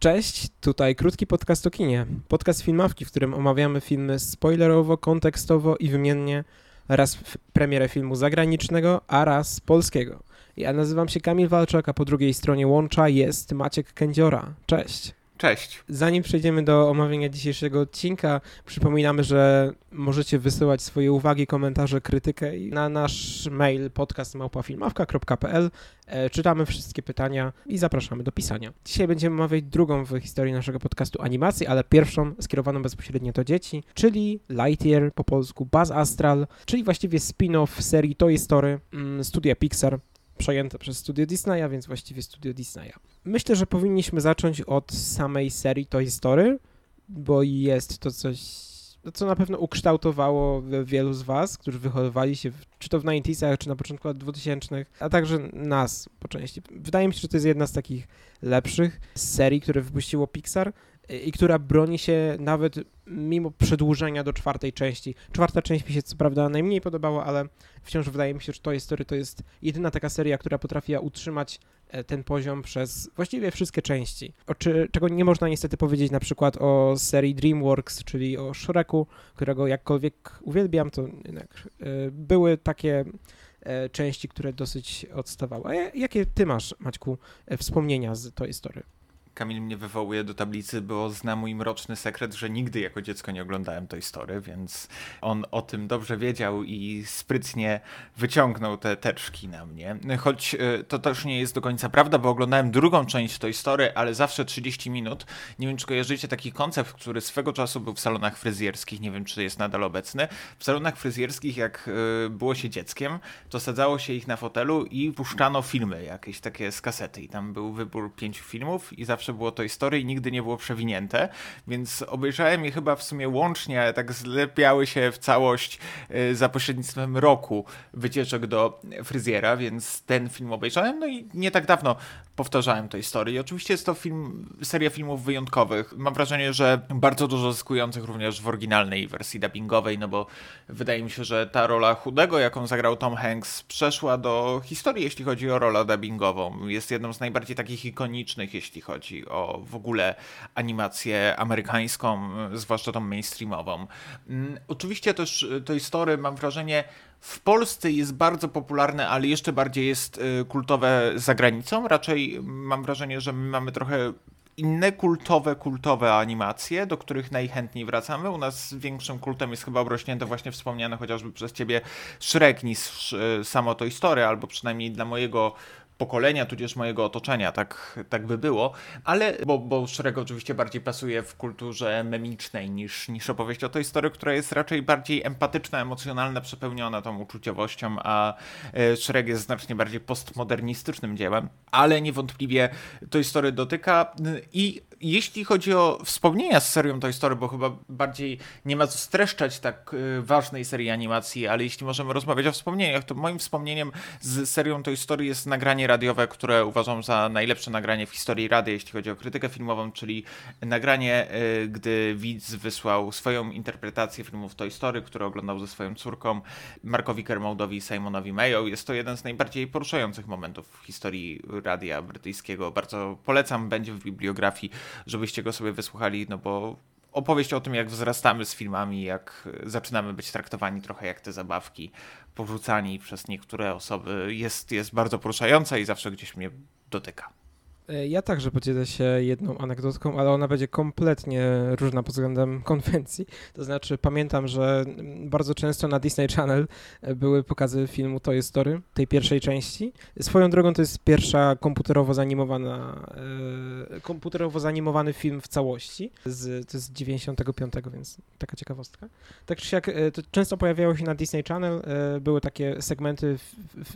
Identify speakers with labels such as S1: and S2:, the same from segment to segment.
S1: Cześć, tutaj krótki podcast o kinie. Podcast filmawki, w którym omawiamy filmy spoilerowo, kontekstowo i wymiennie. Raz premierę filmu zagranicznego, a raz polskiego. Ja nazywam się Kamil Walczak, a po drugiej stronie łącza jest Maciek Kędziora. Cześć.
S2: Cześć.
S1: Zanim przejdziemy do omawiania dzisiejszego odcinka, przypominamy, że możecie wysyłać swoje uwagi, komentarze, krytykę na nasz mail podcastmałpafilmawka.pl. E, czytamy wszystkie pytania i zapraszamy do pisania. Dzisiaj będziemy omawiać drugą w historii naszego podcastu animację, ale pierwszą skierowaną bezpośrednio do dzieci, czyli Lightyear, po polsku Buzz Astral, czyli właściwie spin-off serii Toy Story, mm, studia Pixar przejęte przez studio Disneya, więc właściwie studio Disneya. Myślę, że powinniśmy zacząć od samej serii Toy Story, bo jest to coś, co na pewno ukształtowało wielu z was, którzy wychowywali się czy to w 90 czy na początku lat 2000 a także nas po części. Wydaje mi się, że to jest jedna z takich lepszych serii, które wypuściło Pixar i która broni się nawet mimo przedłużenia do czwartej części. Czwarta część mi się co prawda najmniej podobała, ale wciąż wydaje mi się, że Toy Story to jest jedyna taka seria, która potrafiła utrzymać e, ten poziom przez właściwie wszystkie części. O czy, czego nie można niestety powiedzieć na przykład o serii DreamWorks, czyli o Shreku, którego jakkolwiek uwielbiam, to jednak e, były takie e, części, które dosyć odstawały. A jakie ty masz, Maćku, wspomnienia z Toy Story?
S2: Kamil mnie wywołuje do tablicy, bo zna mój mroczny sekret, że nigdy jako dziecko nie oglądałem tej story, więc on o tym dobrze wiedział i sprytnie wyciągnął te teczki na mnie. Choć e, to też nie jest do końca prawda, bo oglądałem drugą część tej story, ale zawsze 30 minut. Nie wiem, czy kojarzycie taki koncept, który swego czasu był w salonach fryzjerskich, nie wiem, czy jest nadal obecny. W salonach fryzjerskich, jak e, było się dzieckiem, to sadzało się ich na fotelu i puszczano filmy jakieś takie z kasety i tam był wybór pięciu filmów i zawsze zawsze było to historii i nigdy nie było przewinięte, więc obejrzałem je chyba w sumie łącznie, ale tak zlepiały się w całość y, za pośrednictwem roku wycieczek do fryzjera, więc ten film obejrzałem, no i nie tak dawno powtarzałem tę historię. I oczywiście jest to film, seria filmów wyjątkowych. Mam wrażenie, że bardzo dużo zyskujących również w oryginalnej wersji dubbingowej, no bo wydaje mi się, że ta rola chudego, jaką zagrał Tom Hanks, przeszła do historii, jeśli chodzi o rolę dubbingową. Jest jedną z najbardziej takich ikonicznych, jeśli chodzi o w ogóle animację amerykańską, zwłaszcza tą mainstreamową. Mm, oczywiście też y, Toy Story, mam wrażenie, w Polsce jest bardzo popularne, ale jeszcze bardziej jest y, kultowe za granicą. Raczej mam wrażenie, że my mamy trochę inne kultowe, kultowe animacje, do których najchętniej wracamy. U nas większym kultem jest chyba obrośnięte właśnie wspomniane chociażby przez ciebie Shrek niż y, samo Toy Story, albo przynajmniej dla mojego pokolenia, tudzież mojego otoczenia, tak, tak by było, ale, bo, bo Shrek oczywiście bardziej pasuje w kulturze memicznej niż, niż opowieść o tej historii, która jest raczej bardziej empatyczna, emocjonalna, przepełniona tą uczuciowością, a e, Shrek jest znacznie bardziej postmodernistycznym dziełem, ale niewątpliwie tej historii dotyka i jeśli chodzi o wspomnienia z serią Toy Story, bo chyba bardziej nie ma co streszczać tak y, ważnej serii animacji, ale jeśli możemy rozmawiać o wspomnieniach, to moim wspomnieniem z serią Toy Story jest nagranie radiowe, które uważam za najlepsze nagranie w historii rady, jeśli chodzi o krytykę filmową, czyli nagranie, y, gdy widz wysłał swoją interpretację filmów Toy Story, które oglądał ze swoją córką, Markowi Kermoudowi i Simonowi Mayo. Jest to jeden z najbardziej poruszających momentów w historii radia brytyjskiego. Bardzo polecam, będzie w bibliografii żebyście go sobie wysłuchali, no bo opowieść o tym, jak wzrastamy z filmami, jak zaczynamy być traktowani trochę jak te zabawki, porzucani przez niektóre osoby, jest, jest bardzo poruszająca i zawsze gdzieś mnie dotyka.
S1: E, ja także podzielę się jedną anegdotką, ale ona będzie kompletnie różna pod względem konwencji. To znaczy, pamiętam, że bardzo często na Disney Channel e, były pokazy filmu Toy Story, tej pierwszej części. Swoją drogą to jest pierwsza komputerowo zanimowana, e, komputerowo zanimowany film w całości. Z, to jest z 95, więc taka ciekawostka. Tak czy siak, to często pojawiało się na Disney Channel, były takie segmenty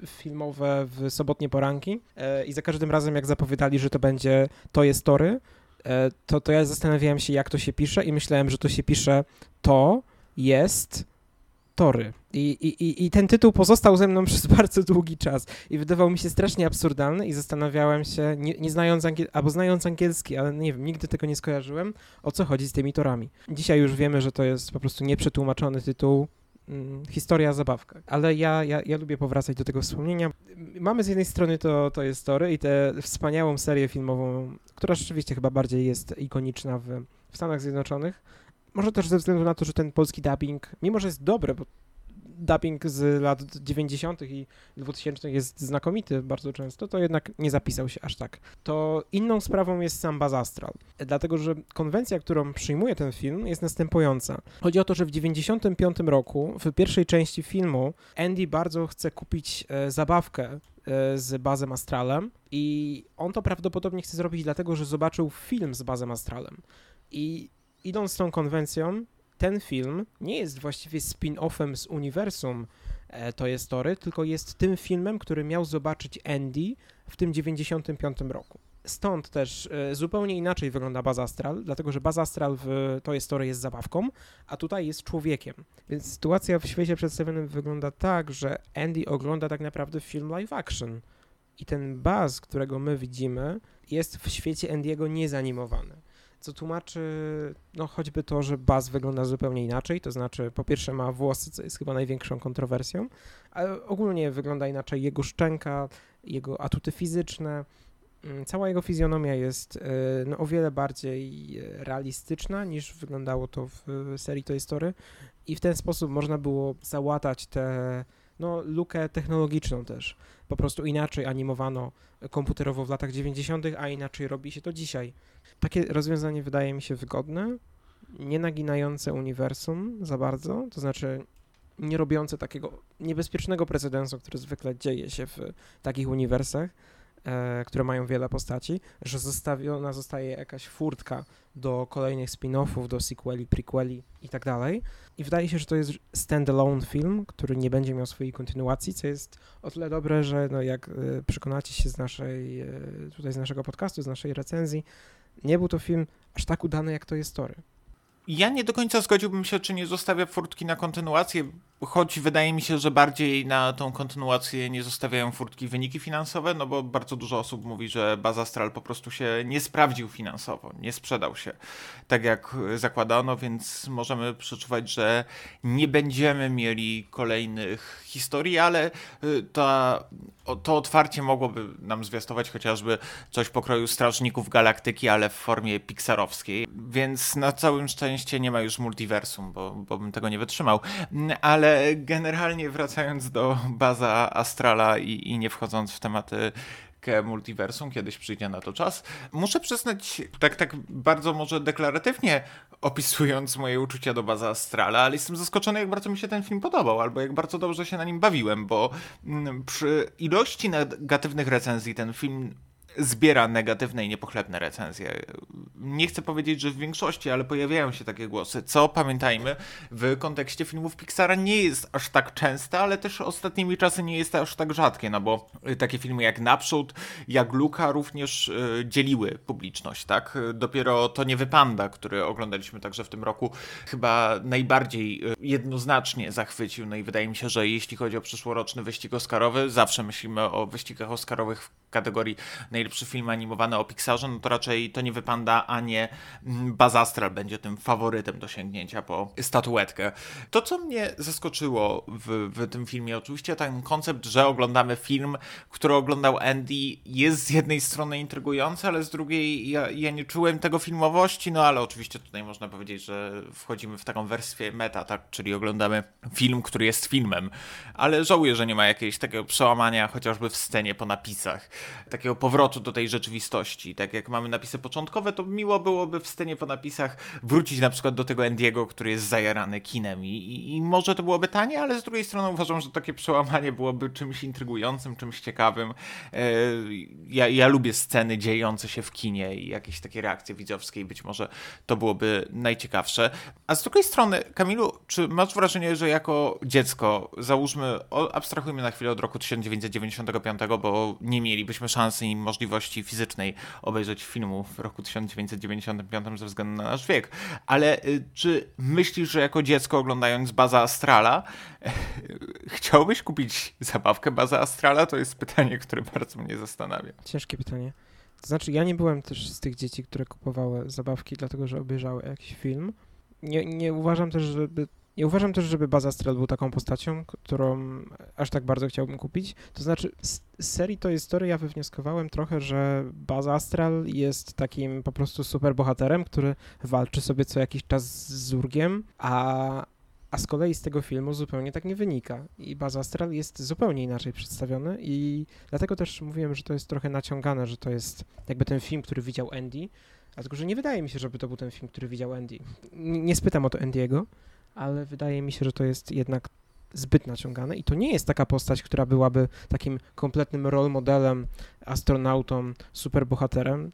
S1: filmowe w sobotnie poranki i za każdym razem, jak zapowiadali, że to będzie to jest tory, e, to, to ja zastanawiałem się, jak to się pisze i myślałem, że to się pisze to jest tory. I, i, I ten tytuł pozostał ze mną przez bardzo długi czas i wydawał mi się strasznie absurdalny i zastanawiałem się, nie, nie znając angiel- albo znając angielski, ale nie wiem, nigdy tego nie skojarzyłem, o co chodzi z tymi torami. Dzisiaj już wiemy, że to jest po prostu nieprzetłumaczony tytuł, historia zabawka. Ale ja, ja, ja lubię powracać do tego wspomnienia. Mamy z jednej strony to, to jest i tę wspaniałą serię filmową, która rzeczywiście chyba bardziej jest ikoniczna w, w Stanach Zjednoczonych. Może też ze względu na to, że ten polski dubbing, mimo że jest dobry, bo dubbing z lat 90. i 2000 jest znakomity bardzo często, to jednak nie zapisał się aż tak. To inną sprawą jest sam Baz Astral, dlatego że konwencja, którą przyjmuje ten film jest następująca. Chodzi o to, że w 95 roku, w pierwszej części filmu, Andy bardzo chce kupić e, zabawkę e, z Bazem Astralem i on to prawdopodobnie chce zrobić dlatego, że zobaczył film z Bazem Astralem. I idąc tą konwencją, ten film nie jest właściwie spin-offem z uniwersum e, to jest Tory, tylko jest tym filmem, który miał zobaczyć Andy w tym 95 roku. Stąd też e, zupełnie inaczej wygląda Baz Astral, dlatego że Baz Astral w To jest Tory jest zabawką, a tutaj jest człowiekiem. Więc sytuacja w świecie przedstawionym wygląda tak, że Andy ogląda tak naprawdę film live action. I ten Baz, którego my widzimy, jest w świecie Andy'ego niezanimowany co tłumaczy no choćby to, że Baz wygląda zupełnie inaczej, to znaczy po pierwsze ma włosy, co jest chyba największą kontrowersją, ale ogólnie wygląda inaczej jego szczęka, jego atuty fizyczne, mm, cała jego fizjonomia jest e, no, o wiele bardziej realistyczna niż wyglądało to w serii Toy Story i w ten sposób można było załatać tę no, lukę technologiczną też. Po prostu inaczej animowano komputerowo w latach 90., a inaczej robi się to dzisiaj. Takie rozwiązanie wydaje mi się wygodne, nie naginające uniwersum za bardzo, to znaczy nie robiące takiego niebezpiecznego precedensu, który zwykle dzieje się w takich uniwersach, e, które mają wiele postaci, że zostawiona zostaje jakaś furtka do kolejnych spin-offów, do sequeli, prequeli i tak dalej. I wydaje się, że to jest standalone film, który nie będzie miał swojej kontynuacji, co jest o tyle dobre, że no jak e, przekonacie się z naszej, e, tutaj z naszego podcastu, z naszej recenzji, nie był to film aż tak udany, jak to jest Tory.
S2: Ja nie do końca zgodziłbym się, czy nie zostawia furtki na kontynuację, choć wydaje mi się, że bardziej na tą kontynuację nie zostawiają furtki wyniki finansowe, no bo bardzo dużo osób mówi, że Bazastral po prostu się nie sprawdził finansowo, nie sprzedał się tak jak zakładano, więc możemy przeczuwać, że nie będziemy mieli kolejnych historii, ale y, ta, to otwarcie mogłoby nam zwiastować chociażby coś pokroju Strażników Galaktyki, ale w formie pixarowskiej, więc na całym szczęście nie ma już multiversum, bo, bo bym tego nie wytrzymał, ale generalnie wracając do baza Astrala i, i nie wchodząc w tematy multiversum, kiedyś przyjdzie na to czas. Muszę przyznać, tak, tak bardzo może deklaratywnie opisując moje uczucia do baza Astrala, ale jestem zaskoczony, jak bardzo mi się ten film podobał, albo jak bardzo dobrze się na nim bawiłem, bo mm, przy ilości negatywnych recenzji ten film zbiera negatywne i niepochlebne recenzje. Nie chcę powiedzieć, że w większości, ale pojawiają się takie głosy, co pamiętajmy, w kontekście filmów Pixara nie jest aż tak częste, ale też ostatnimi czasy nie jest aż tak rzadkie, no bo takie filmy jak Naprzód, jak Luka również y, dzieliły publiczność, tak? Dopiero To nie wypanda, który oglądaliśmy także w tym roku, chyba najbardziej y, jednoznacznie zachwycił, no i wydaje mi się, że jeśli chodzi o przyszłoroczny wyścig oscarowy, zawsze myślimy o wyścigach oscarowych w kategorii najlepszy film animowany o Pixarze, no to raczej to nie wypanda, a nie mm, Bazastral będzie tym faworytem do sięgnięcia po statuetkę. To, co mnie zaskoczyło w, w tym filmie, oczywiście ten koncept, że oglądamy film, który oglądał Andy, jest z jednej strony intrygujący, ale z drugiej ja, ja nie czułem tego filmowości, no ale oczywiście tutaj można powiedzieć, że wchodzimy w taką wersję meta, tak, czyli oglądamy film, który jest filmem, ale żałuję, że nie ma jakiegoś takiego przełamania chociażby w scenie po napisach, takiego powrotu do tej rzeczywistości. Tak jak mamy napisy początkowe, to miło byłoby w scenie po napisach wrócić na przykład do tego Endiego, który jest zajarany kinem I, i, i może to byłoby tanie, ale z drugiej strony uważam, że takie przełamanie byłoby czymś intrygującym, czymś ciekawym. E, ja, ja lubię sceny dziejące się w kinie i jakieś takie reakcje widzowskie i być może to byłoby najciekawsze. A z drugiej strony, Kamilu, czy masz wrażenie, że jako dziecko, załóżmy, abstrahujmy na chwilę od roku 1995, bo nie mielibyśmy szansy i możliwości możliwości fizycznej obejrzeć filmu w roku 1995 ze względu na nasz wiek. Ale y, czy myślisz, że jako dziecko oglądając Baza Astrala chciałbyś kupić zabawkę Baza Astrala? To jest pytanie, które bardzo mnie zastanawia.
S1: Ciężkie pytanie. To znaczy, ja nie byłem też z tych dzieci, które kupowały zabawki, dlatego że obejrzały jakiś film. Nie, nie uważam też, żeby I uważam też, żeby Baz Astral był taką postacią, którą aż tak bardzo chciałbym kupić. To znaczy, z serii Toy Story ja wywnioskowałem trochę, że Baz Astral jest takim po prostu super bohaterem, który walczy sobie co jakiś czas z Zurgiem, a, a z kolei z tego filmu zupełnie tak nie wynika. I Baz Astral jest zupełnie inaczej przedstawiony i dlatego też mówiłem, że to jest trochę naciągane, że to jest jakby ten film, który widział Andy, Dlatego, że nie wydaje mi się, żeby to był ten film, który widział Andy. Nie, nie spytam o to Andy'ego, ale wydaje mi się, że to jest jednak zbyt naciągane i to nie jest taka postać, która byłaby takim kompletnym role modelem, astronautą, superbohaterem.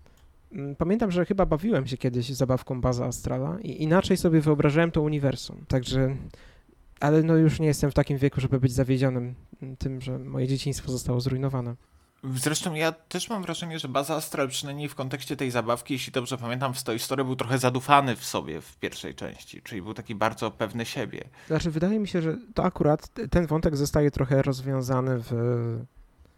S1: Mm, pamiętam, że chyba bawiłem się kiedyś zabawką Baza Astrala i inaczej sobie wyobrażałem to uniwersum. Także, ale no już nie jestem w takim wieku, żeby być zawiedzionym tym, że moje dzieciństwo zostało zrujnowane.
S2: Zresztą ja też mam wrażenie, że Baza Astral, przynajmniej w kontekście tej zabawki, jeśli dobrze pamiętam, w Toy Story był trochę zadufany w sobie w pierwszej części, czyli był taki bardzo pewny siebie.
S1: Znaczy, wydaje mi się, że to akurat ten wątek zostaje trochę rozwiązany w...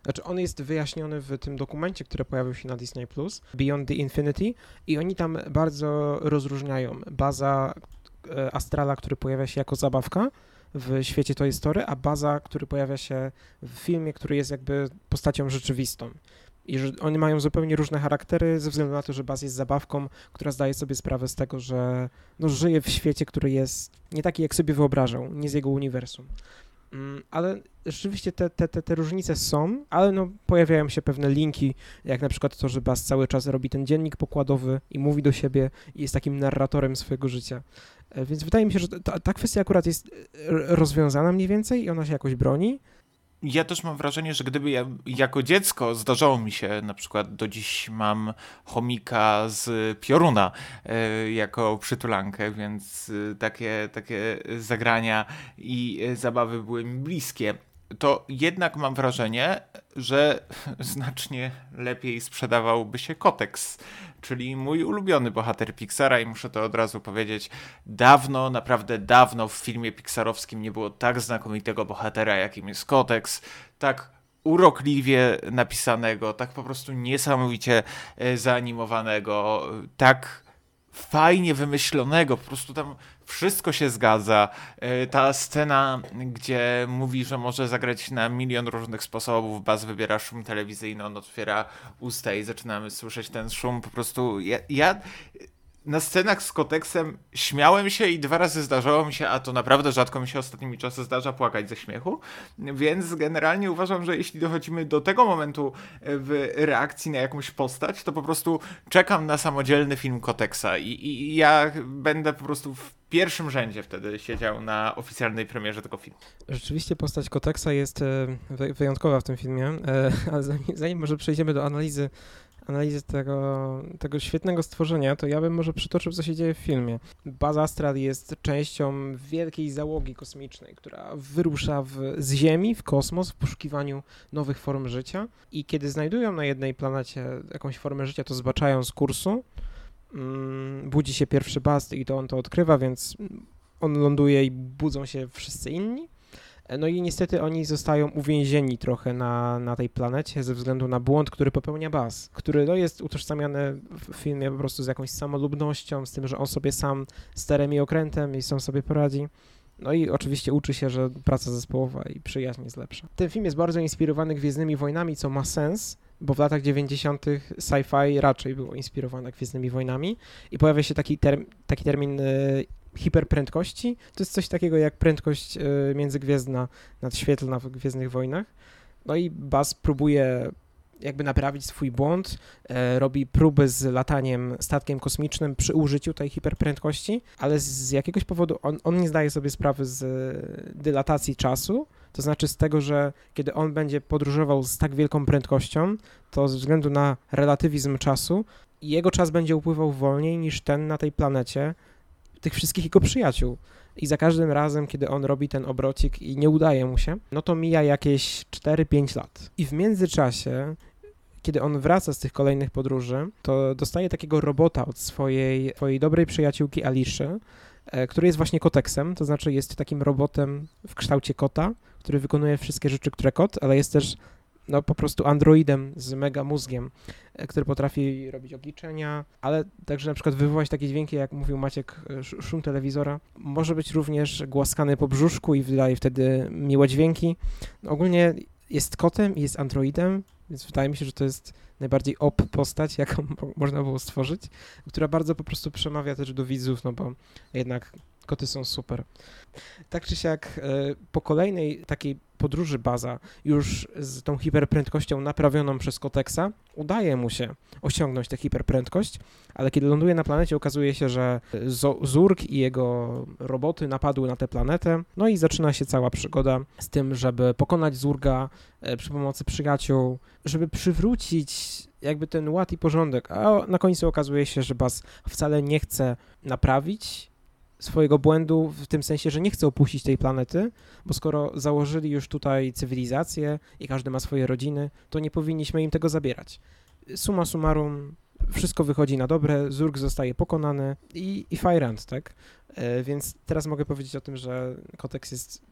S1: Znaczy, on jest wyjaśniony w tym dokumencie, który pojawił się na Disney+, Plus, Beyond the Infinity i oni tam bardzo rozróżniają baza e, Astrala, który pojawia się jako zabawka, w świecie Toy Story, a baza, który pojawia się w filmie, który jest jakby postacią rzeczywistą. I że oni mają zupełnie różne charaktery ze względu na to, że Baz jest zabawką, która zdaje sobie sprawę z tego, że no, żyje w świecie, który jest nie taki, jak sobie wyobrażał, nie z jego uniwersum. Mm, ale rzeczywiście te, te, te, te różnice są, ale no, pojawiają się pewne linki, jak na przykład to, że Baz cały czas robi ten dziennik pokładowy i mówi do siebie i jest takim narratorem swojego życia. E, więc wydaje mi się, że ta, ta kwestia akurat jest e, rozwiązana mniej więcej i ona się jakoś broni.
S2: Ja też mam wrażenie, że gdyby ja jako dziecko zdarzało mi się, na przykład do dziś mam chomika z pioruna y, jako przytulankę, więc y, takie, takie zagrania i y, zabawy były mi bliskie to jednak mam wrażenie, że znacznie lepiej sprzedawałby się Kotex, czyli mój ulubiony bohater Pixara i muszę to od razu powiedzieć, dawno, naprawdę dawno w filmie pixarowskim nie było tak znakomitego bohatera, jakim jest Kotex, tak urokliwie napisanego, tak po prostu niesamowicie e, zaanimowanego, tak fajnie wymyślonego, po prostu tam wszystko się zgadza. E, ta scena, gdzie mówi, że może zagrać na milion różnych sposobów, Baz wybiera szum telewizyjny, on otwiera usta i zaczynamy słyszeć ten szum, po prostu ja, ja na scenach z koteksem śmiałem się i dwa razy zdarzało mi się, a to naprawdę rzadko mi się ostatnimi czasy zdarza płakać ze śmiechu, więc generalnie uważam, że jeśli dochodzimy do tego momentu w reakcji na jakąś postać, to po prostu czekam na samodzielny film koteksa. I, i ja będę po prostu w pierwszym rzędzie wtedy siedział na oficjalnej premierze tego filmu.
S1: Rzeczywiście postać Koteksa jest e, wyjątkowa w tym filmie, e, ale zanim, zanim może przejdziemy do analizy analizy tego, tego świetnego stworzenia, to ja bym może przytoczył, co się dzieje w filmie. Baz Astral jest częścią wielkiej załogi kosmicznej, która wyrusza w, z Ziemi w kosmos w poszukiwaniu nowych form życia. I kiedy znajdują na jednej planecie jakąś formę życia, to zbaczają z kursu, mm, budzi się pierwszy Bast i to on to odkrywa, więc on ląduje i budzą się wszyscy inni no i niestety oni zostają uwięzieni trochę na, na tej planecie ze względu na błąd, który popełnia Baz, który no, jest utożsamiany w filmie po prostu z jakąś samolubnością, z tym, że on sobie sam sterem i okrętem i sam sobie poradzi. No i oczywiście uczy się, że praca zespołowa i przyjaźń jest lepsza. Ten film jest bardzo inspirowany Gwiezdnymi Wojnami, co ma sens, bo w latach 90. sci-fi raczej było inspirowane Gwiezdnymi Wojnami i pojawia się taki, term, taki termin y, hiperprędkości. To jest coś takiego jak prędkość y, międzygwiezdna, nadświetlna w Gwiezdnych Wojnach. No i Buzz próbuje jakby naprawić swój błąd, e, robi próby z lataniem statkiem kosmicznym przy użyciu tej hiperprędkości, ale z jakiegoś powodu on, on nie zdaje sobie sprawy z dylatacji czasu, to znaczy z tego, że kiedy on będzie podróżował z tak wielką prędkością, to ze względu na relatywizm czasu, jego czas będzie upływał wolniej niż ten na tej planecie, tych wszystkich jego przyjaciół. I za każdym razem, kiedy on robi ten obrocik i nie udaje mu się, no to mija jakieś 4-5 lat. I w międzyczasie, kiedy on wraca z tych kolejnych podróży, to dostaje takiego robota od swojej, swojej dobrej przyjaciółki Aliszy, e, który jest właśnie koteksem, to znaczy jest takim robotem w kształcie kota, który wykonuje wszystkie rzeczy, które kot, ale jest też no po prostu androidem z mega mózgiem, e, który potrafi robić obliczenia, ale także na przykład wywołać takie dźwięki, jak mówił Maciek, e, szum telewizora. Może być również głaskany po brzuszku i wydaje wtedy miłe dźwięki. Ogólnie jest kotem i jest androidem, więc wydaje mi się, że to jest najbardziej op postać, jaką można było stworzyć, która bardzo po prostu przemawia też do widzów, no bo jednak koty są super. Tak czy siak, e, po kolejnej takiej podróży baza, już z tą hiperprędkością naprawioną przez Koteksa, udaje mu się osiągnąć tę hiperprędkość, ale kiedy ląduje na planecie, okazuje się, że Zurg i jego roboty napadły na tę planetę, no i zaczyna się cała przygoda z tym, żeby pokonać Zurga e, przy pomocy przyjaciół, żeby przywrócić jakby ten ład i porządek, a na końcu okazuje się, że Baz wcale nie chce naprawić swojego błędu w tym sensie, że nie chce opuścić tej planety, bo skoro założyli już tutaj cywilizację i każdy ma swoje rodziny, to nie powinniśmy im tego zabierać. Suma summarum, wszystko wychodzi na dobre, Zurg zostaje pokonany i, i tak? E, więc teraz mogę powiedzieć o tym, że Kotex jest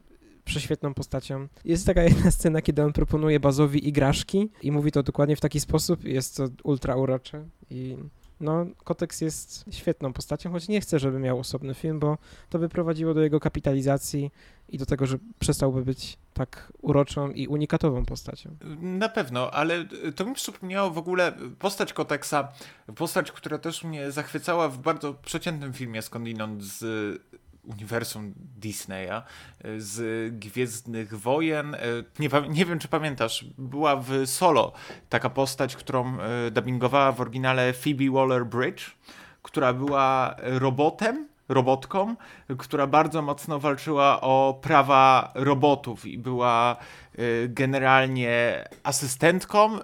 S1: prześwietną postacią. Jest taka jedna scena, kiedy on proponuje Bazowi igraszki i mówi to dokładnie w taki sposób. Jest to ultra urocze i no, Kotex jest świetną postacią, choć nie chcę, żeby miał osobny film, bo to by prowadziło do jego kapitalizacji i do tego, że przestałby być tak uroczą i unikatową postacią.
S2: Na pewno, ale to mi przypomniało w ogóle postać Koteksa, postać, która też mnie zachwycała w bardzo przeciętnym filmie skądinąd z uniwersum Disneya e, z Gwiezdnych Wojen. E, nie, nie, wiem, czy pamiętasz, była w Solo taka postać, którą e, dubbingowała w oryginale Phoebe Waller-Bridge, która była robotem, robotką, która bardzo mocno walczyła o prawa robotów i była Y, generalnie asystentką y,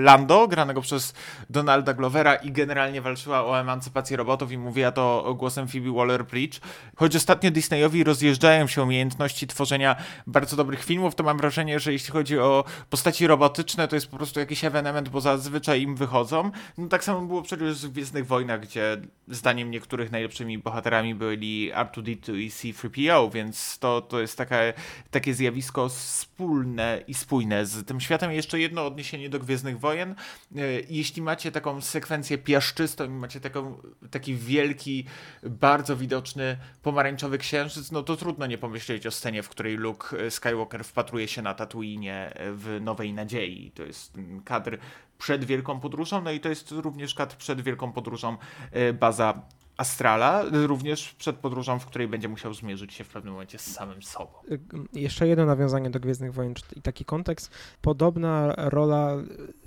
S2: Lando, granego przez Donalda Glovera i generalnie walczyła o emancypację robotów i mówiła to głosem Phoebe Waller-Bridge. Choć ostatnio Disneyowi rozjeżdżają się umiejętności tworzenia bardzo dobrych filmów, to mam wrażenie, że jeśli chodzi o postaci robotyczne, to jest po prostu jakiś ewenement, bo zazwyczaj im wychodzą. No tak samo było przecież w Gwiezdnych Wojnach, gdzie zdaniem niektórych najlepszymi bohaterami byli R2-D2 i C-3PO, więc to, to jest takie, takie zjawisko wspólne i spójne z tym światem. Jeszcze jedno odniesienie do Gwiezdnych Wojen. E, jeśli macie taką sekwencję piaszczystą i macie taką, taki wielki, bardzo widoczny pomarańczowy księżyc, no to trudno nie pomyśleć o scenie, w której Luke Skywalker wpatruje się na Tatooine w Nowej Nadziei. To jest kadr przed Wielką Podróżą, no i to jest również kadr przed Wielką Podróżą e, baza Astrala, również przed podróżą, w której będzie musiał zmierzyć się w pewnym momencie z samym sobą. Y,
S1: jeszcze jedno nawiązanie do Gwiezdnych Wojen i taki kontekst. Podobna rola,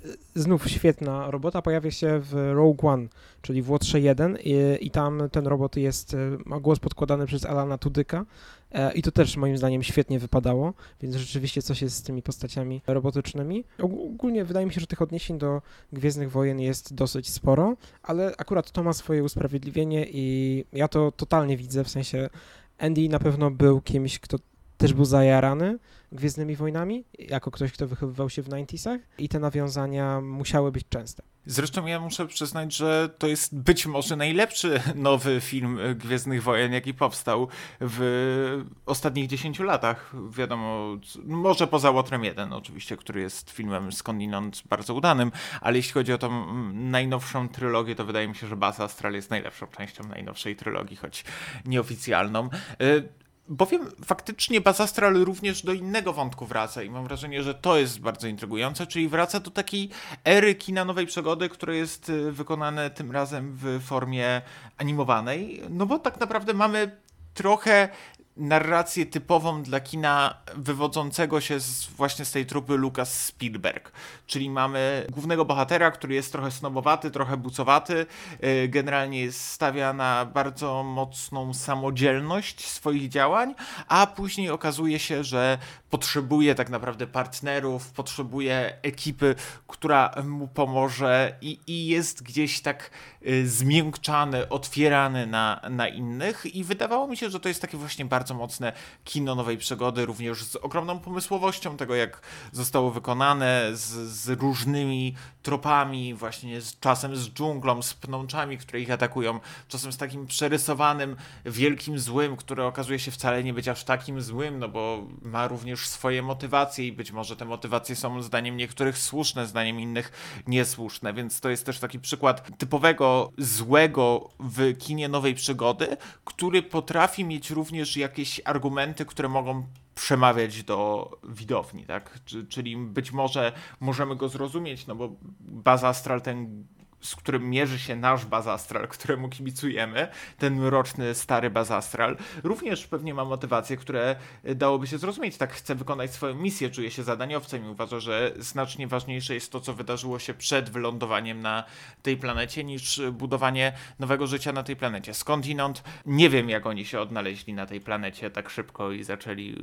S1: y, znów świetna robota, pojawia się w Rogue One, czyli w Łotrze 1 i, i tam ten robot jest, y, ma głos podkładany przez Alana Tudyka I to też moim zdaniem świetnie wypadało, więc rzeczywiście coś jest z tymi postaciami robotycznymi. Ogólnie wydaje mi się, że tych odniesień do Gwiezdnych Wojen jest dosyć sporo, ale akurat to ma swoje usprawiedliwienie i ja to totalnie widzę, w sensie Andy na pewno był kimś, kto też był zajarany Gwiezdnymi Wojnami, jako ktoś, kto wychowywał się w 90sach i te nawiązania musiały być częste.
S2: Zresztą ja muszę przyznać, że to jest być może najlepszy nowy film Gwiezdnych Wojen, jaki powstał w ostatnich 10 latach. Wiadomo, może poza Łotrem 1 oczywiście, który jest filmem skądinąd bardzo udanym, ale jeśli chodzi o tą najnowszą trylogię, to wydaje mi się, że Bas Astral jest najlepszą częścią najnowszej trylogii, choć nieoficjalną. Bowiem faktycznie Bazastral również do innego wątku wraca i mam wrażenie, że to jest bardzo intrygujące, czyli wraca do takiej ery kina nowej przygody, które jest y, wykonane tym razem w formie animowanej, no bo tak naprawdę mamy trochę narrację typową dla kina wywodzącego się z, właśnie z tej trupy Lucas Spielberg. Czyli mamy głównego bohatera, który jest trochę snobowaty, trochę bucowaty, y, generalnie stawia na bardzo mocną samodzielność swoich działań, a później okazuje się, że potrzebuje tak naprawdę partnerów, potrzebuje ekipy, która mu pomoże i, i jest gdzieś tak y, zmiękczany, otwierany na, na innych i wydawało mi się, że to jest takie właśnie bardzo bardzo mocne kino nowej przygody, również z ogromną pomysłowością tego, jak zostało wykonane, z, z różnymi tropami, właśnie z, czasem z dżunglą, z pnączami, które ich atakują, czasem z takim przerysowanym wielkim złym, które okazuje się wcale nie być aż takim złym, no bo ma również swoje motywacje i być może te motywacje są zdaniem niektórych słuszne, zdaniem innych niesłuszne, więc to jest też taki przykład typowego złego w kinie nowej przygody, który potrafi mieć również jakieś argumenty, które mogą przemawiać do widowni, tak? Czyli być może możemy go zrozumieć, no bo Baz Astral ten z którym mierzy się nasz Bazastral, któremu kibicujemy, ten mroczny, stary Bazastral, również pewnie ma motywacje, które dałoby się zrozumieć. Tak chce wykonać swoją misję, czuje się zadaniowcem i uważa, że znacznie ważniejsze jest to, co wydarzyło się przed wylądowaniem na tej planecie, niż budowanie nowego życia na tej planecie. Skądinąd nie wiem, jak oni się odnaleźli na tej planecie tak szybko i zaczęli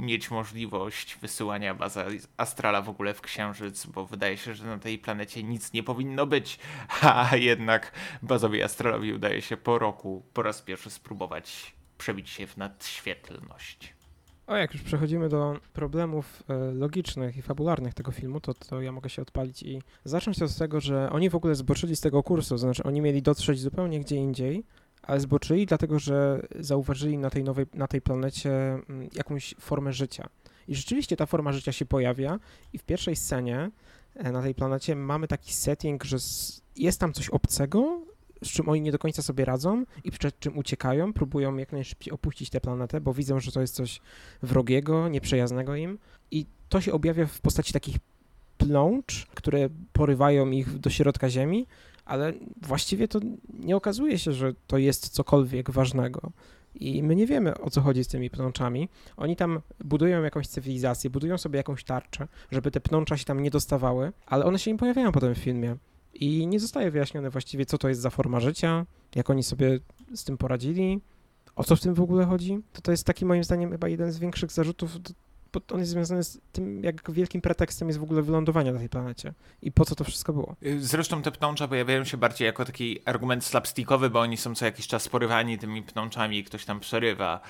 S2: mieć możliwość wysyłania baza Astrala w ogóle w Księżyc, bo wydaje się, że na tej planecie nic nie powinno być a jednak bazowi astralowi udaje się po roku po raz pierwszy spróbować przebić się w nadświetlność.
S1: O, jak już przechodzimy do problemów e, logicznych i fabularnych tego filmu, to, to ja mogę się odpalić i zacząć od tego, że oni w ogóle zboczyli z tego kursu, znaczy oni mieli dotrzeć zupełnie gdzie indziej, ale zboczyli dlatego, że zauważyli na tej nowej, na tej planecie mm, jakąś formę życia. I rzeczywiście ta forma życia się pojawia i w pierwszej scenie e, na tej planecie mamy taki setting, że jest tam coś obcego, z czym oni nie do końca sobie radzą i przed czym uciekają, próbują jak najszybciej opuścić tę planetę, bo widzą, że to jest coś wrogiego, nieprzyjaznego im i to się objawia w postaci takich plącz, które porywają ich do środka Ziemi, ale właściwie to nie okazuje się, że to jest cokolwiek ważnego. I my nie wiemy, o co chodzi z tymi pnączami. Oni tam budują jakąś cywilizację, budują sobie jakąś tarczę, żeby te pnącza się tam nie dostawały, ale one się nie pojawiają potem w filmie. I nie zostaje wyjaśnione właściwie, co to jest za forma życia, jak oni sobie z tym poradzili, o co w tym w ogóle chodzi. To to jest taki moim zdaniem chyba jeden z większych zarzutów, bo on jest związany z tym, jak wielkim pretekstem jest w ogóle wylądowanie na tej planecie i po co to wszystko było.
S2: Zresztą te pnącza pojawiają się bardziej jako taki argument slapstickowy, bo oni są co jakiś czas porywani tymi pnączami i ktoś tam przerywa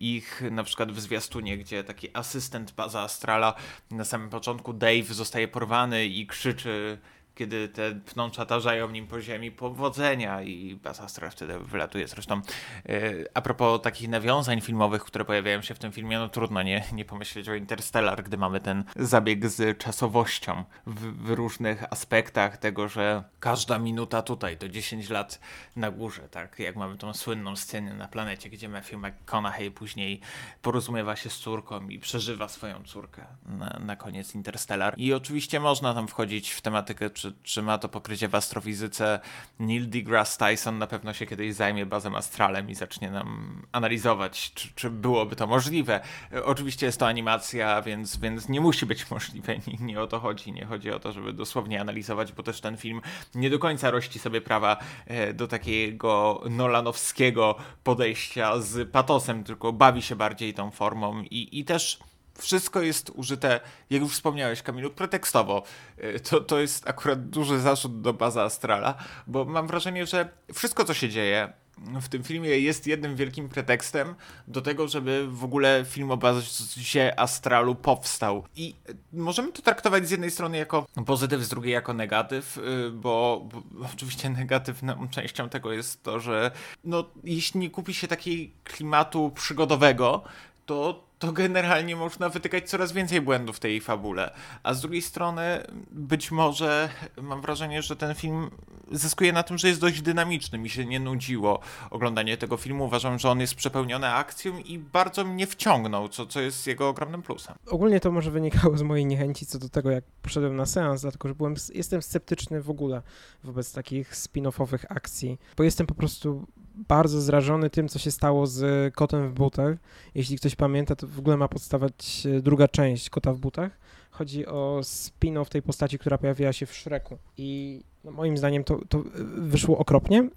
S2: ich na przykład w zwiastunie, gdzie taki asystent baza Astrala na samym początku Dave zostaje porwany i krzyczy kiedy te pnącza tarzają nim po ziemi, powodzenia i Basastra wtedy wylatuje. Zresztą yy, a propos takich nawiązań filmowych, które pojawiają się w tym filmie, no trudno nie, nie pomyśleć o Interstellar, gdy mamy ten zabieg z czasowością w, w różnych aspektach tego, że każda minuta tutaj to 10 lat na górze, tak? Jak mamy tą słynną scenę na planecie, gdzie Matthew McConaughey później porozumiewa się z córką i przeżywa swoją córkę na, na koniec Interstellar. I oczywiście można tam wchodzić w tematykę czy, ma to pokrycie w astrofizyce. Neil deGrasse Tyson na pewno się kiedyś zajmie bazem astralem i zacznie nam analizować, czy, czy byłoby to możliwe. Oczywiście jest to animacja, więc, więc nie musi być możliwe, nie, nie o to chodzi. Nie chodzi o to, żeby dosłownie analizować, bo też ten film nie do końca rości sobie prawa e, do takiego nolanowskiego podejścia z patosem, tylko bawi się bardziej tą formą i, i też wszystko jest użyte, jak już wspomniałeś, Kamilu, pretekstowo. Y, to, to jest akurat duży zarzut do baza Astrala, bo mam wrażenie, że wszystko, co się dzieje w tym filmie jest jednym wielkim pretekstem do tego, żeby w ogóle film o bazie Astralu powstał. I możemy to traktować z jednej strony jako pozytyw, z drugiej jako negatyw, y, bo, bo oczywiście negatywną częścią tego jest to, że no, jeśli nie kupi się takiego klimatu przygodowego, to to generalnie można wytykać coraz więcej błędów w tej fabule. A z drugiej strony, być może mam wrażenie, że ten film zyskuje na tym, że jest dość dynamiczny. Mi się nie nudziło oglądanie tego filmu. Uważam, że on jest przepełniony akcją i bardzo mnie wciągnął, co, co jest jego ogromnym plusem.
S1: Ogólnie to może wynikało z mojej niechęci co do tego, jak poszedłem na seans, dlatego że byłem, jestem sceptyczny w ogóle wobec takich spin-offowych akcji, bo jestem po prostu bardzo zrażony tym, co się stało z Kotem w butach. Jeśli ktoś pamięta, to w ogóle ma podstawać e, druga część Kota w butach. Chodzi o spin-off tej postaci, która pojawiła się w Shreku. I no, moim zdaniem to, to wyszło okropnie.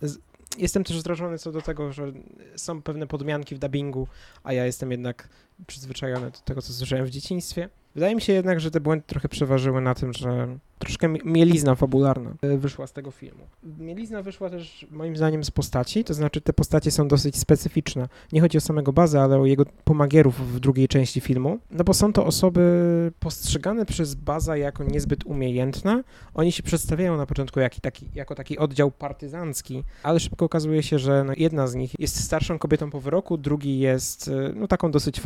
S1: Jestem też zrażony co do tego, że są pewne podmianki w dubbingu, a ja jestem jednak przyzwyczajony do tego, co słyszałem w dzieciństwie. Wydaje mi się jednak, że te błędy trochę przeważyły na tym, że troszkę mielizna fabularna e, wyszła z tego filmu. Mielizna wyszła też moim zdaniem z postaci, to znaczy te postacie są dosyć specyficzne. Nie chodzi o samego Baza, ale o jego pomagierów w drugiej części filmu, no bo są to osoby postrzegane przez Baza jako niezbyt umiejętne. Oni się przedstawiają na początku jak taki, jako taki oddział partyzancki, ale szybko okazuje się, że no jedna z nich jest starszą kobietą po wyroku, drugi jest e, no, taką dosyć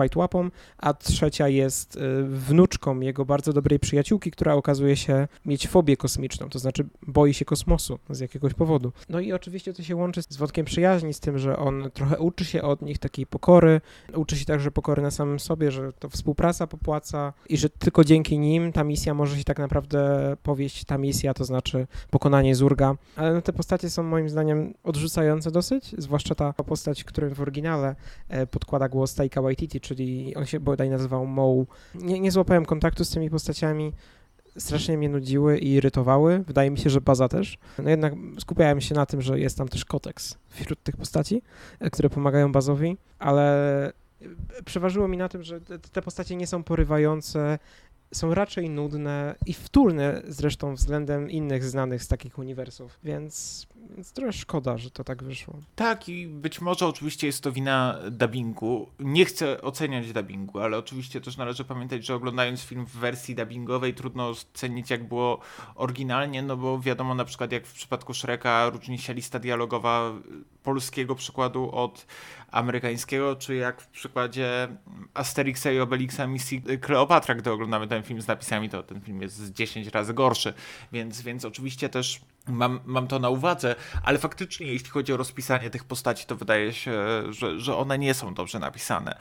S1: a trzecia jest e, wnuczką jego bardzo dobrej przyjaciółki, która okazuje się mieć fobię kosmiczną, to znaczy boi się kosmosu z jakiegoś powodu. No i oczywiście to się łączy z wątkiem przyjaźni, z tym, że on trochę uczy się od nich takiej pokory, uczy się także pokory na samym sobie, że to współpraca popłaca i że tylko dzięki nim ta misja może się tak naprawdę powieść, ta misja, to znaczy pokonanie Zurga. Ale no, te postacie są moim zdaniem odrzucające dosyć, zwłaszcza ta postać, którym w oryginale e, podkłada głos Taika Waititi, czyli on się bodaj nazywał Moe. Nie, nie złapałem kontaktu z tymi postaciami, strasznie mnie nudziły i irytowały. Wydaje mi się, że baza też. No jednak skupiałem się na tym, że jest tam też koteks wśród tych postaci, e, które pomagają bazowi, ale e, przeważyło mi na tym, że te postacie nie są porywające, są raczej nudne i wtórne zresztą względem innych znanych z takich uniwersów, więc, więc trochę szkoda, że to tak wyszło.
S2: Tak i być może oczywiście jest to wina dubbingu. Nie chcę oceniać dubbingu, ale oczywiście też należy pamiętać, że oglądając film w wersji dubbingowej trudno ocenić jak było oryginalnie, no bo wiadomo na przykład jak w przypadku Shreka różni się lista dialogowa polskiego przykładu od amerykańskiego, czy jak w przykładzie Asterixa i Obelixa misji Kleopatra, gdy oglądamy ten film z napisami, to ten film jest 10 razy gorszy, więc, więc oczywiście też Mam, mam to na uwadze, ale faktycznie, jeśli chodzi o rozpisanie tych postaci, to wydaje się, że, że one nie są dobrze napisane.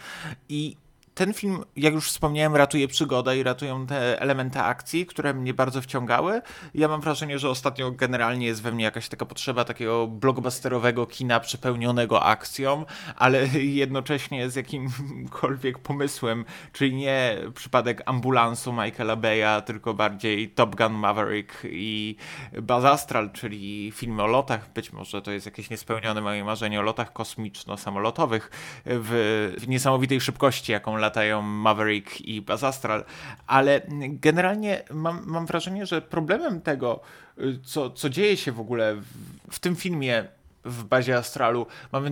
S2: I ten film, jak już wspomniałem, ratuje przygodę i ratują te elementy akcji, które mnie bardzo wciągały. Ja mam wrażenie, że ostatnio generalnie jest we mnie jakaś taka potrzeba takiego blockbusterowego kina przepełnionego akcją, ale jednocześnie z jakimkolwiek pomysłem, czyli nie przypadek ambulansu Michaela Beya, tylko bardziej Top Gun Maverick i Buzz Astral, czyli filmy o lotach. Być może to jest jakieś niespełnione moje marzenie o lotach kosmiczno-samolotowych w, w niesamowitej szybkości, jaką latają Maverick i Buzz Astral, ale generalnie mam, mam wrażenie, że problemem tego, y, co, co dzieje się w ogóle w, w tym filmie w bazie Astralu. Mamy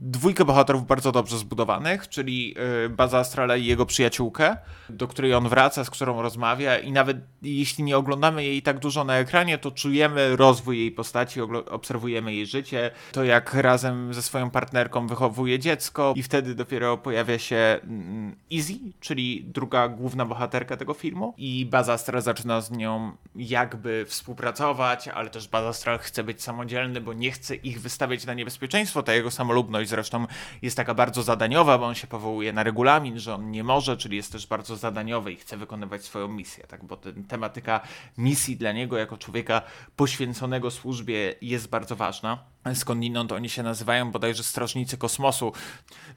S2: dwójkę bohaterów bardzo dobrze zbudowanych, czyli y, baza Astrala i jego przyjaciółkę, do której on wraca, z którą rozmawia i nawet jeśli nie oglądamy jej tak dużo na ekranie, to czujemy rozwój jej postaci, obserwujemy jej życie, to jak razem ze swoją partnerką wychowuje dziecko i wtedy dopiero pojawia się mm, Izzy, czyli druga główna bohaterka tego filmu i baza Astral zaczyna z nią jakby współpracować, ale też baza Astral chce być samodzielny, bo nie chce ich wystawić wystawiać na niebezpieczeństwo. Ta jego samolubność zresztą jest taka bardzo zadaniowa, bo on się powołuje na regulamin, że on nie może, czyli jest też bardzo zadaniowy i chce wykonywać swoją misję, tak? bo ten, tematyka misji dla niego jako człowieka poświęconego służbie jest bardzo ważna. Skądinąd oni się nazywają bodajże strażnicy kosmosu.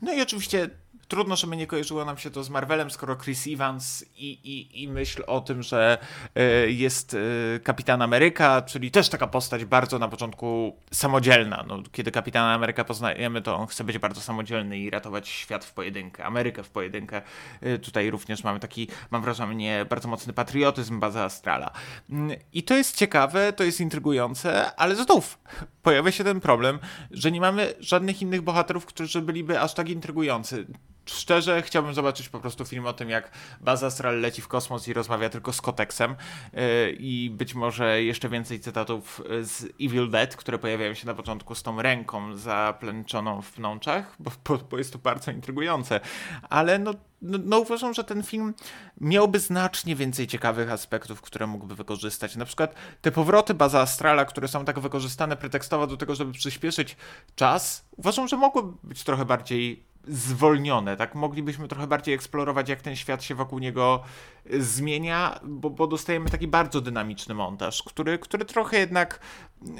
S2: No i oczywiście trudno, żeby nie kojarzyło nam się to z Marvelem, skoro Chris Evans i, i, i myśl o tym, że y, jest y, Kapitan Ameryka, czyli też taka postać bardzo na początku samodzielna. No, kiedy Kapitana Ameryka poznajemy, to on chce być bardzo samodzielny i ratować świat w pojedynkę, Amerykę w pojedynkę. Y, tutaj również mamy taki, mam wrażenie, bardzo mocny patriotyzm baza Astrala. Mm, I to jest ciekawe, to jest intrygujące, ale znów pojawia się ten problem, że nie mamy żadnych innych bohaterów, którzy byliby aż tak intrygujący szczerze chciałbym zobaczyć po prostu film o tym, jak Baz Astral leci w kosmos i rozmawia tylko z Koteksem yy, i być może jeszcze więcej cytatów z Evil Dead, które pojawiają się na początku z tą ręką zaplęczoną w pnączach, bo, bo, bo jest to bardzo intrygujące. Ale no, no, no, uważam, że ten film miałby znacznie więcej ciekawych aspektów, które mógłby wykorzystać. Na przykład te powroty Baza Astrala, które są tak wykorzystane pretekstowo do tego, żeby przyspieszyć czas, uważam, że mogłyby być trochę bardziej zwolnione, tak? Moglibyśmy trochę bardziej eksplorować, jak ten świat się wokół niego y, zmienia, bo, bo dostajemy taki bardzo dynamiczny montaż, który, który trochę jednak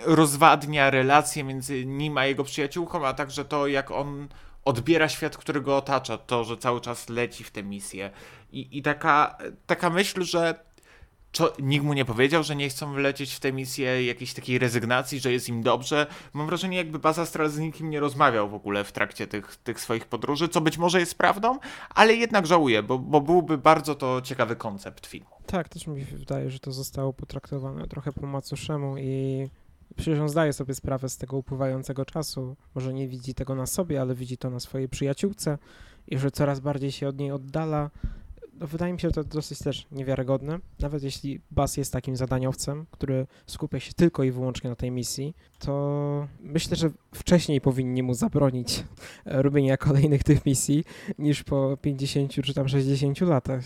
S2: rozwadnia relacje między nim a jego przyjaciółką, a także to, jak on odbiera świat, który go otacza, to, że cały czas leci w tę misję. I, i taka, taka myśl, że Czo, nikt mu nie powiedział, że nie chcą wlecieć w tę misję, jakiejś takiej rezygnacji, że jest im dobrze. Mam wrażenie, jakby Baz Astral z nikim nie rozmawiał w ogóle w trakcie tych, tych swoich podróży, co być może jest prawdą, ale jednak żałuję, bo, bo byłby bardzo to ciekawy koncept filmu.
S1: Tak, też mi wydaje, że to zostało potraktowane trochę po macoszemu i przecież on zdaje sobie sprawę z tego upływającego czasu. Może nie widzi tego na sobie, ale widzi to na swojej przyjaciółce i że coraz bardziej się od niej oddala no wydaje mi się to dosyć też niewiarygodne. Nawet jeśli Bas jest takim zadaniowcem, który skupia się tylko i wyłącznie na tej misji, to myślę, że wcześniej powinni mu zabronić robienia kolejnych tych misji niż po 50 czy tam 60 latach.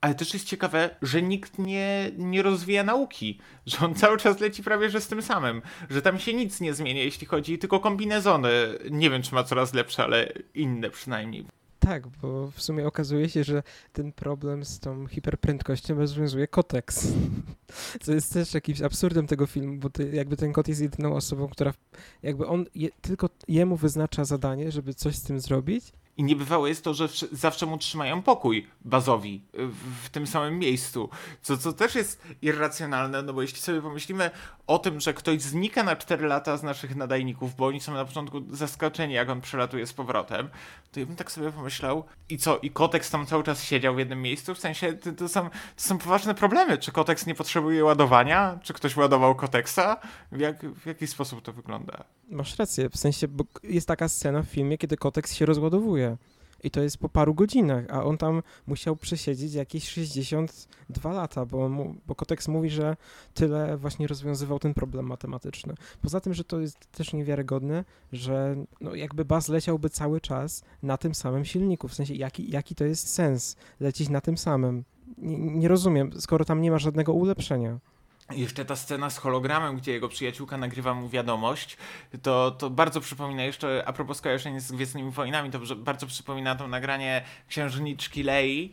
S2: Ale też jest ciekawe, że nikt nie, nie rozwija nauki, że on cały czas leci prawie że z tym samym, że tam się nic nie zmienia, jeśli chodzi tylko kombinezony. Nie wiem, czy ma coraz lepsze, ale inne przynajmniej.
S1: Tak, bo w sumie okazuje się, że ten problem z tą hiperprędkością rozwiązuje Kotex. Co jest też jakimś absurdem tego filmu, bo ty, jakby ten kot jest jedyną osobą, która jakby on je, tylko jemu wyznacza zadanie, żeby coś z tym zrobić
S2: i niebywałe jest to, że zawsze mu trzymają pokój bazowi w, w, tym samym miejscu, co, co też jest irracjonalne, no bo jeśli sobie pomyślimy o tym, że ktoś znika na 4 lata z naszych nadajników, bo oni są na początku zaskoczeni, jak on przelatuje z powrotem, to ja bym tak sobie pomyślał, i co, i Kotex tam cały czas siedział w jednym miejscu? W sensie, to, to, są, to są poważne problemy. Czy Kotex nie potrzebuje ładowania? Czy ktoś ładował Kotexa? W, jak, w jaki sposób to wygląda?
S1: Masz rację, w sensie, bo jest taka scena w filmie, kiedy Kotex się rozładowuje. I to jest po paru godzinach, a on tam musiał przesiedzieć jakieś 62 lata, bo, mu, bo Kotex mówi, że tyle właśnie rozwiązywał ten problem matematyczny. Poza tym, że to jest też niewiarygodne, że no jakby Baz leciałby cały czas na tym samym silniku, w sensie jaki, jaki to jest sens lecieć na tym samym. Nie, nie rozumiem, skoro tam nie ma żadnego ulepszenia.
S2: Jeszcze ta scena z hologramem, gdzie jego przyjaciółka nagrywa mu wiadomość, to, to bardzo przypomina jeszcze, a propos skojarzenia z Gwiezdnymi Wojnami, to bardzo przypomina to nagranie Księżniczki Lei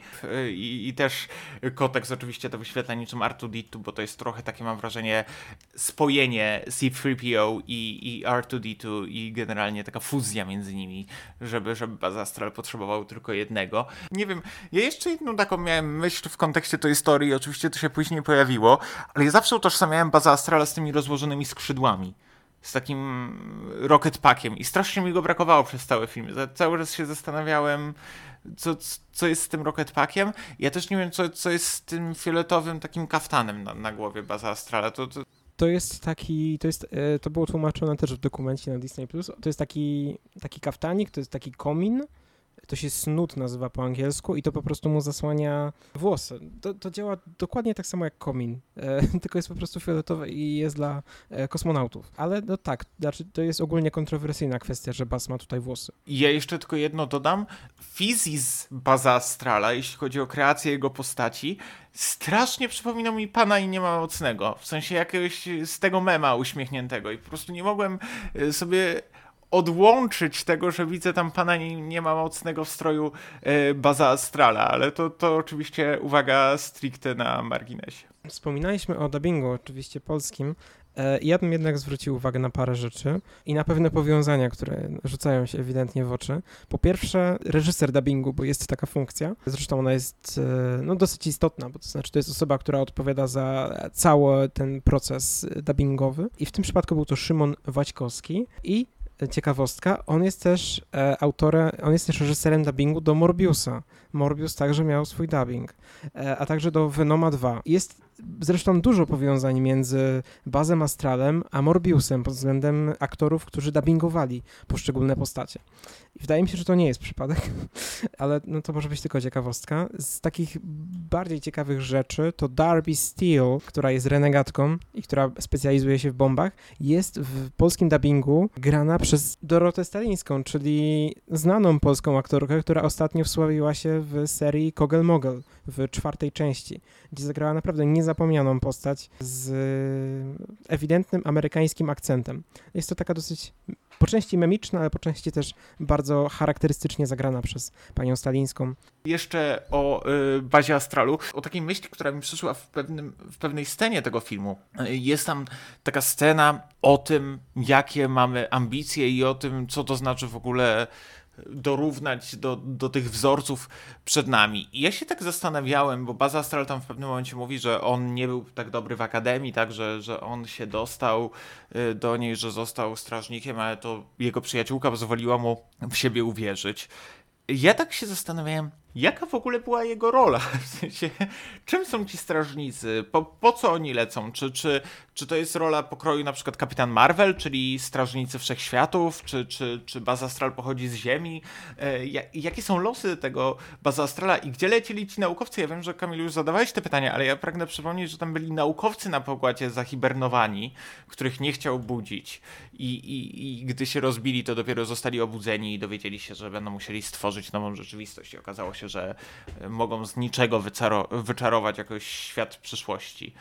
S2: i, i też Kotex oczywiście to wyświetla niczym R2-D2, bo to jest trochę takie, mam wrażenie, spojenie C-3PO i, i R2-D2 i generalnie taka fuzja między nimi, żeby, żeby Baz Astral potrzebował tylko jednego. Nie wiem, ja jeszcze jedną taką miałem myśl w kontekście tej historii, oczywiście to się później pojawiło, ale ja zawsze utożsamiałem Baza Astrala z tymi rozłożonymi skrzydłami. Z takim rocket packiem. I strasznie mi go brakowało przez cały film. Cały czas się zastanawiałem, co, co jest z tym rocket packiem. Ja też nie wiem, co, co jest z tym fioletowym takim kaftanem na, na głowie Baza Astrala. To, to...
S1: to jest taki, to jest, e, to było tłumaczone też w dokumencie na Disney+. Plus. To jest taki, taki kaftanik, to jest taki komin, to się snut nazywa po angielsku i to po prostu mu zasłania włosy. To, to działa dokładnie tak samo jak komin, e, tylko jest po prostu fioletowe i jest dla e, kosmonautów. Ale no tak, znaczy to jest ogólnie kontrowersyjna kwestia, że Bas ma tutaj włosy.
S2: Ja jeszcze tylko jedno dodam. Fizis Baza Astrala, jeśli chodzi o kreację jego postaci, strasznie przypominał mi Pana i Nie ma mocnego. W sensie jakiegoś z tego mema uśmiechniętego i po prostu nie mogłem e, sobie odłączyć tego, że widzę tam pana nie, nie ma mocnego stroju e, baza astrala, ale to, to oczywiście uwaga stricte na marginesie.
S1: Wspominaliśmy o dubbingu, oczywiście polskim. E, ja bym jednak zwrócił uwagę na parę rzeczy i na pewne powiązania, które rzucają się ewidentnie w oczy. Po pierwsze, reżyser dubbingu, bo jest taka funkcja. Zresztą ona jest e, no, dosyć istotna, bo to znaczy to jest osoba, która odpowiada za cały ten proces dubbingowy. I w tym przypadku był to Szymon Waćkowski i ciekawostka, on jest też e, autorem, on jest też reżyserem dubbingu do Morbiusa. Morbius także miał swój dubbing, e, a także do Venoma 2. Jest zresztą dużo powiązań między Bazem Astralem a Morbiusem pod względem aktorów, którzy dubbingowali poszczególne postacie. I wydaje mi się, że to nie jest przypadek, ale no to może być tylko ciekawostka. Z takich bardziej ciekawych rzeczy to Darby Steele, która jest renegatką i która specjalizuje się w bombach, jest w polskim dubbingu grana przez Dorotę Stalińską, czyli znaną polską aktorkę, która ostatnio wsławiła się w serii Kogel Mogel w czwartej części, gdzie zagrała naprawdę niezapomnianą postać z ewidentnym amerykańskim akcentem. Jest to taka dosyć po części memiczna, ale po części też bardzo charakterystycznie zagrana przez panią Stalińską.
S2: Jeszcze o y, bazie Astralu, o takiej myśli, która mi przyszła w, pewnym, w pewnej scenie tego filmu. Jest tam taka scena o tym, jakie mamy ambicje i o tym, co to znaczy w ogóle dorównać do, do tych wzorców przed nami. I ja się tak zastanawiałem, bo Baza Astral tam w pewnym momencie mówi, że on nie był tak dobry w akademii, tak, że, że on się dostał y, do niej, że został strażnikiem, ale to jego przyjaciółka pozwoliła mu w siebie uwierzyć. Ja tak się zastanawiałem, Jaka w ogóle była jego rola? W sensie, czym są ci strażnicy? Po, po co oni lecą? Czy, czy, czy to jest rola pokroju na przykład Kapitan Marvel, czyli strażnicy wszechświatów? Czy, czy, czy Baz Astral pochodzi z Ziemi? E, jakie są losy tego Baza Astrala i gdzie lecieli ci naukowcy? Ja wiem, że Kamil już zadawałeś te pytania, ale ja pragnę przypomnieć, że tam byli naukowcy na pokładzie zahibernowani, których nie chciał budzić. I, i, I gdy się rozbili, to dopiero zostali obudzeni i dowiedzieli się, że będą musieli stworzyć nową rzeczywistość. I okazało się, się, że e, mogą z niczego wyczarować jakoś świat przyszłości.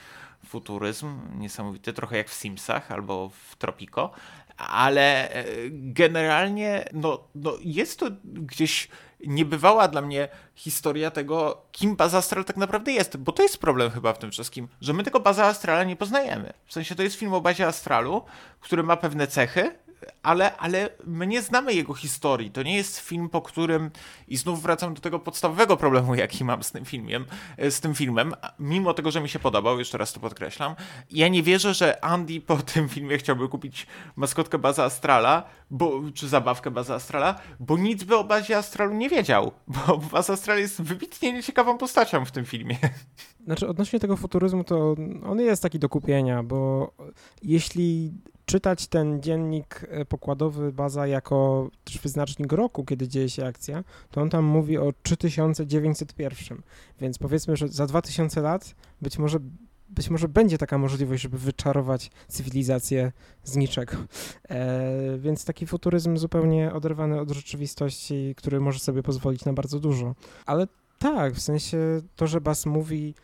S2: Futuryzm niesamowity, trochę jak w Simsach albo w Tropico, ale e, generalnie no, no jest to gdzieś niebywała dla mnie historia tego, kim Baza Astral tak naprawdę jest, bo to jest problem chyba w tym wszystkim, że my tego Baza Astrala nie poznajemy. W sensie to jest film o bazie Astralu, który ma pewne cechy, ale, ale my nie znamy jego historii. To nie jest film, po którym i znów wracam do tego podstawowego problemu, jaki mam z tym filmem, z tym filmem, mimo tego, że mi się podobał, jeszcze raz to podkreślam. Ja nie wierzę, że Andy po tym filmie chciałby kupić maskotkę Baza Astrala, bo, czy zabawkę Baza Astrala, bo nic by o bazie Astralu nie wiedział, bo Baza Astral jest wybitnie nieciekawą postacią w tym filmie.
S1: Znaczy, odnośnie tego futuryzmu, to on jest taki do kupienia, bo jeśli czytać ten dziennik e, pokładowy Baza jako wyznacznik roku, kiedy dzieje się akcja, to on tam mówi o 3901. Więc powiedzmy, że za 2000 lat być może być może będzie taka możliwość, żeby wyczarować cywilizację z niczego. E, więc taki futuryzm zupełnie oderwany od rzeczywistości, który może sobie pozwolić na bardzo dużo. Ale tak, w sensie to, że Bas mówi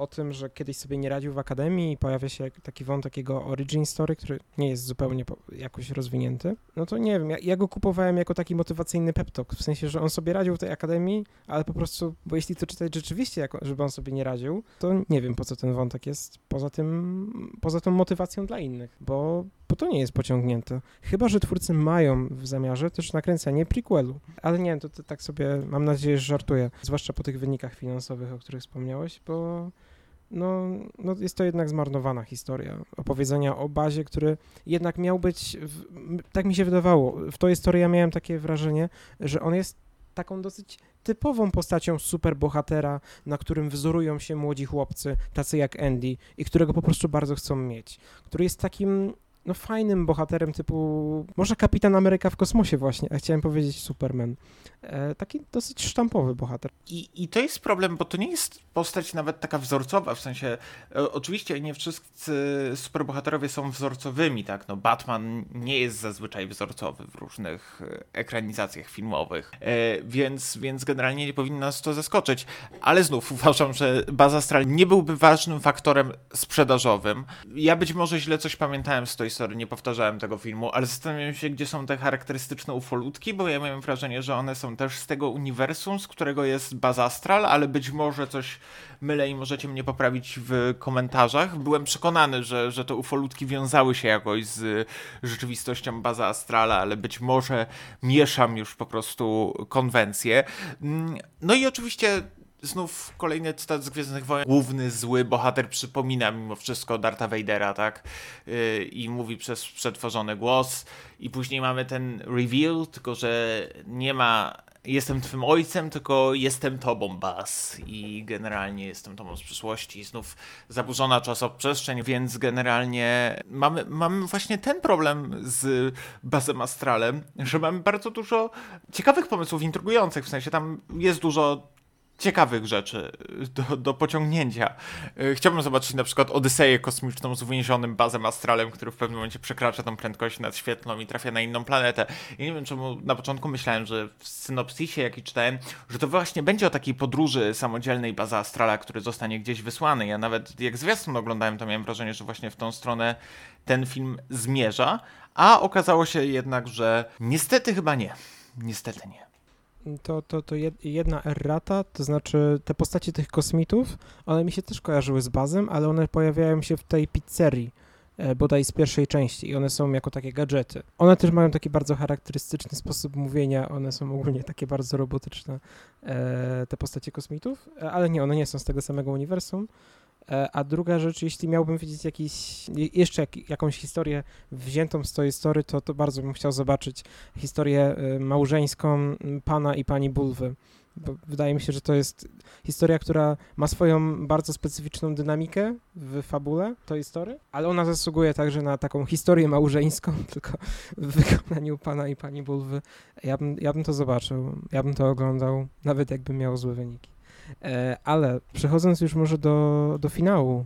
S1: o tym, że kiedyś sobie nie radził w akademii i pojawia się taki wątek jego origin story, który nie jest zupełnie jakoś rozwinięty, no to nie wiem, ja, ja go kupowałem jako taki motywacyjny peptok, w sensie, że on sobie radził w tej akademii, ale po prostu, bo jeśli to czytać rzeczywiście, jako, żeby on sobie nie radził, to nie wiem, po co ten wątek jest, poza tym, poza tą motywacją dla innych, bo, bo to nie jest pociągnięte. Chyba, że twórcy mają w zamiarze też nakręcenie prequelu, ale nie to, to tak sobie, mam nadzieję, że żartuję, zwłaszcza po tych wynikach finansowych, o których wspomniałeś, bo no, no jest to jednak zmarnowana historia opowiedzenia o bazie, który jednak miał być, w, tak mi się wydawało, w tej historii ja miałem takie wrażenie, że on jest taką dosyć typową postacią superbohatera, na którym wzorują się młodzi chłopcy, tacy jak Andy i którego po prostu bardzo chcą mieć, który jest takim no fajnym bohaterem typu, może Kapitan Ameryka w kosmosie właśnie, a chciałem powiedzieć Superman. E, taki dosyć sztampowy bohater.
S2: I, I to jest problem, bo to nie jest postać nawet taka wzorcowa, w sensie e, oczywiście nie wszyscy superbohaterowie są wzorcowymi, tak, no Batman nie jest zazwyczaj wzorcowy w różnych e, ekranizacjach filmowych, e, więc, więc generalnie nie powinno nas to zaskoczyć, ale znów uważam, że Baza Astral nie byłby ważnym faktorem sprzedażowym. Ja być może źle coś pamiętałem z tej Story, nie powtarzałem tego filmu, ale zastanawiam się, gdzie są te charakterystyczne ufolutki, bo ja miałem wrażenie, że one są też z tego uniwersum, z którego jest Baza Astral, ale być może coś mylę i możecie mnie poprawić w komentarzach. Byłem przekonany, że, że te ufolutki wiązały się jakoś z rzeczywistością Baza Astrala, ale być może mieszam już po prostu konwencje. Mm, no i oczywiście znów kolejny cytat z Gwiezdnych Wojen. Główny zły bohater przypomina mimo wszystko Darta Vadera, tak? Yy, I mówi przez przetworzony głos. I później mamy ten reveal, tylko że nie ma jestem twym ojcem, tylko jestem tobą, Bas. I generalnie jestem tobą z przyszłości. Znów zaburzona czasoprzestrzeń, więc generalnie mamy, mamy właśnie ten problem z Bazem Astralem, że mamy bardzo dużo ciekawych pomysłów, intrygujących, w sensie tam jest dużo ciekawych rzeczy do, do pociągnięcia. E, chciałbym zobaczyć na przykład Odyseję kosmiczną z uwięzionym bazem astralem, który w pewnym momencie przekracza tą prędkość nadświetlną i trafia na inną planetę. Ja nie wiem, czemu na początku myślałem, że w synopsisie, jaki czytałem, że to właśnie będzie o takiej podróży samodzielnej bazy astrala, który zostanie gdzieś wysłany. Ja nawet jak zwiastun oglądałem, to miałem wrażenie, że właśnie w tą stronę ten film zmierza, a okazało się jednak, że niestety chyba nie. Niestety nie
S1: to, to, to jedna errata, to znaczy te postacie tych kosmitów, one mi się też kojarzyły z bazem, ale one pojawiają się w tej pizzerii, e, bodaj z pierwszej części i one są jako takie gadżety. One też mają taki bardzo charakterystyczny sposób mówienia, one są ogólnie takie bardzo robotyczne, e, te postacie kosmitów, e, ale nie, one nie są z tego samego uniwersum. E, A druga rzecz, jeśli miałbym widzieć jakiś, je- jeszcze jak, jakąś historię wziętą z tej story, to, to bardzo bym chciał zobaczyć historię y, małżeńską m, pana i pani Bulwy. Bo wydaje mi się, że to jest historia, która ma swoją bardzo specyficzną dynamikę w fabule tej historii, ale ona zasługuje także na taką historię małżeńską, tylko w wykonaniu pana i pani Bulwy. Ja bym, ja bym to zobaczył, ja bym to oglądał, nawet jakbym miał złe wyniki. E, ale przechodząc już może do, do finału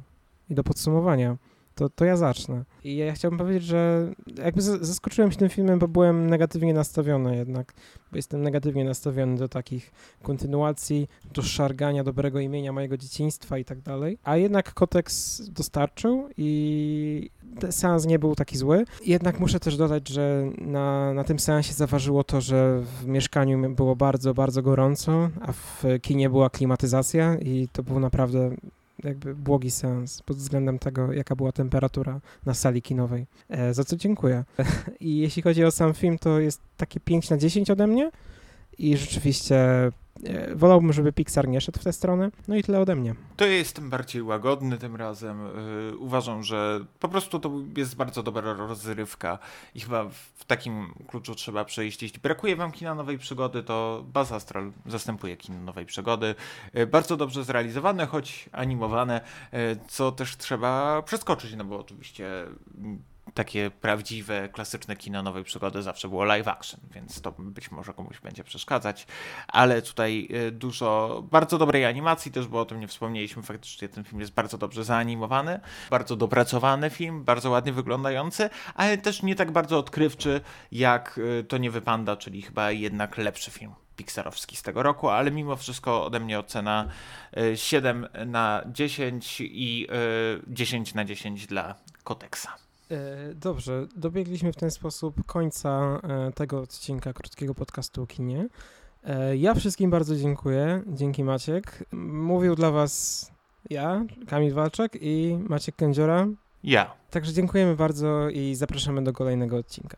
S1: i do podsumowania, to, to ja zacznę. I ja chciałbym powiedzieć, że jakby zaskoczyłem się tym filmem, bo byłem negatywnie nastawiony jednak, bo jestem negatywnie nastawiony do takich kontynuacji, do szargania dobrego imienia mojego dzieciństwa i tak dalej. A jednak Kotex dostarczył i seans nie był taki zły. Jednak muszę też dodać, że na, na tym seansie zaważyło to, że w mieszkaniu było bardzo, bardzo gorąco, a w kinie była klimatyzacja i to był naprawdę jakby błogi seans pod względem tego, jaka była temperatura na sali kinowej. E, za co dziękuję. I jeśli chodzi o sam film, to jest takie 5 na 10 ode mnie i rzeczywiście wolałbym, żeby Pixar nie szedł w tę stronę. No i tyle ode mnie.
S2: To ja jestem bardziej łagodny tym razem. Yy, uważam, że po prostu to jest bardzo dobra rozrywka i chyba w takim kluczu trzeba przejść. Jeśli brakuje wam kina nowej przygody, to Buzz Astral zastępuje kino nowej przygody. Yy, bardzo dobrze zrealizowane, choć animowane, co też trzeba przeskoczyć, no bo oczywiście takie prawdziwe, klasyczne kino nowej przygody zawsze było live action, więc to być może komuś będzie przeszkadzać, ale tutaj y, dużo bardzo dobrej animacji też, bo o tym nie wspomnieliśmy, faktycznie ten film jest bardzo dobrze zaanimowany, bardzo dopracowany film, bardzo ładnie wyglądający, ale też nie tak bardzo odkrywczy jak y, To nie wypanda, czyli chyba jednak lepszy film. Pixarowski z tego roku, ale mimo wszystko ode mnie ocena y, 7 na 10 i y, 10 na 10 dla Koteksa.
S1: E, Dobrze, dobiegliśmy w ten sposób końca e, tego odcinka krótkiego podcastu o kinie. E, Ja wszystkim bardzo dziękuję. Dzięki Maciek. Mówił dla Was ja, Kamil Walczak i Maciek Kędziora.
S2: Ja.
S1: Także dziękujemy bardzo i zapraszamy do kolejnego odcinka.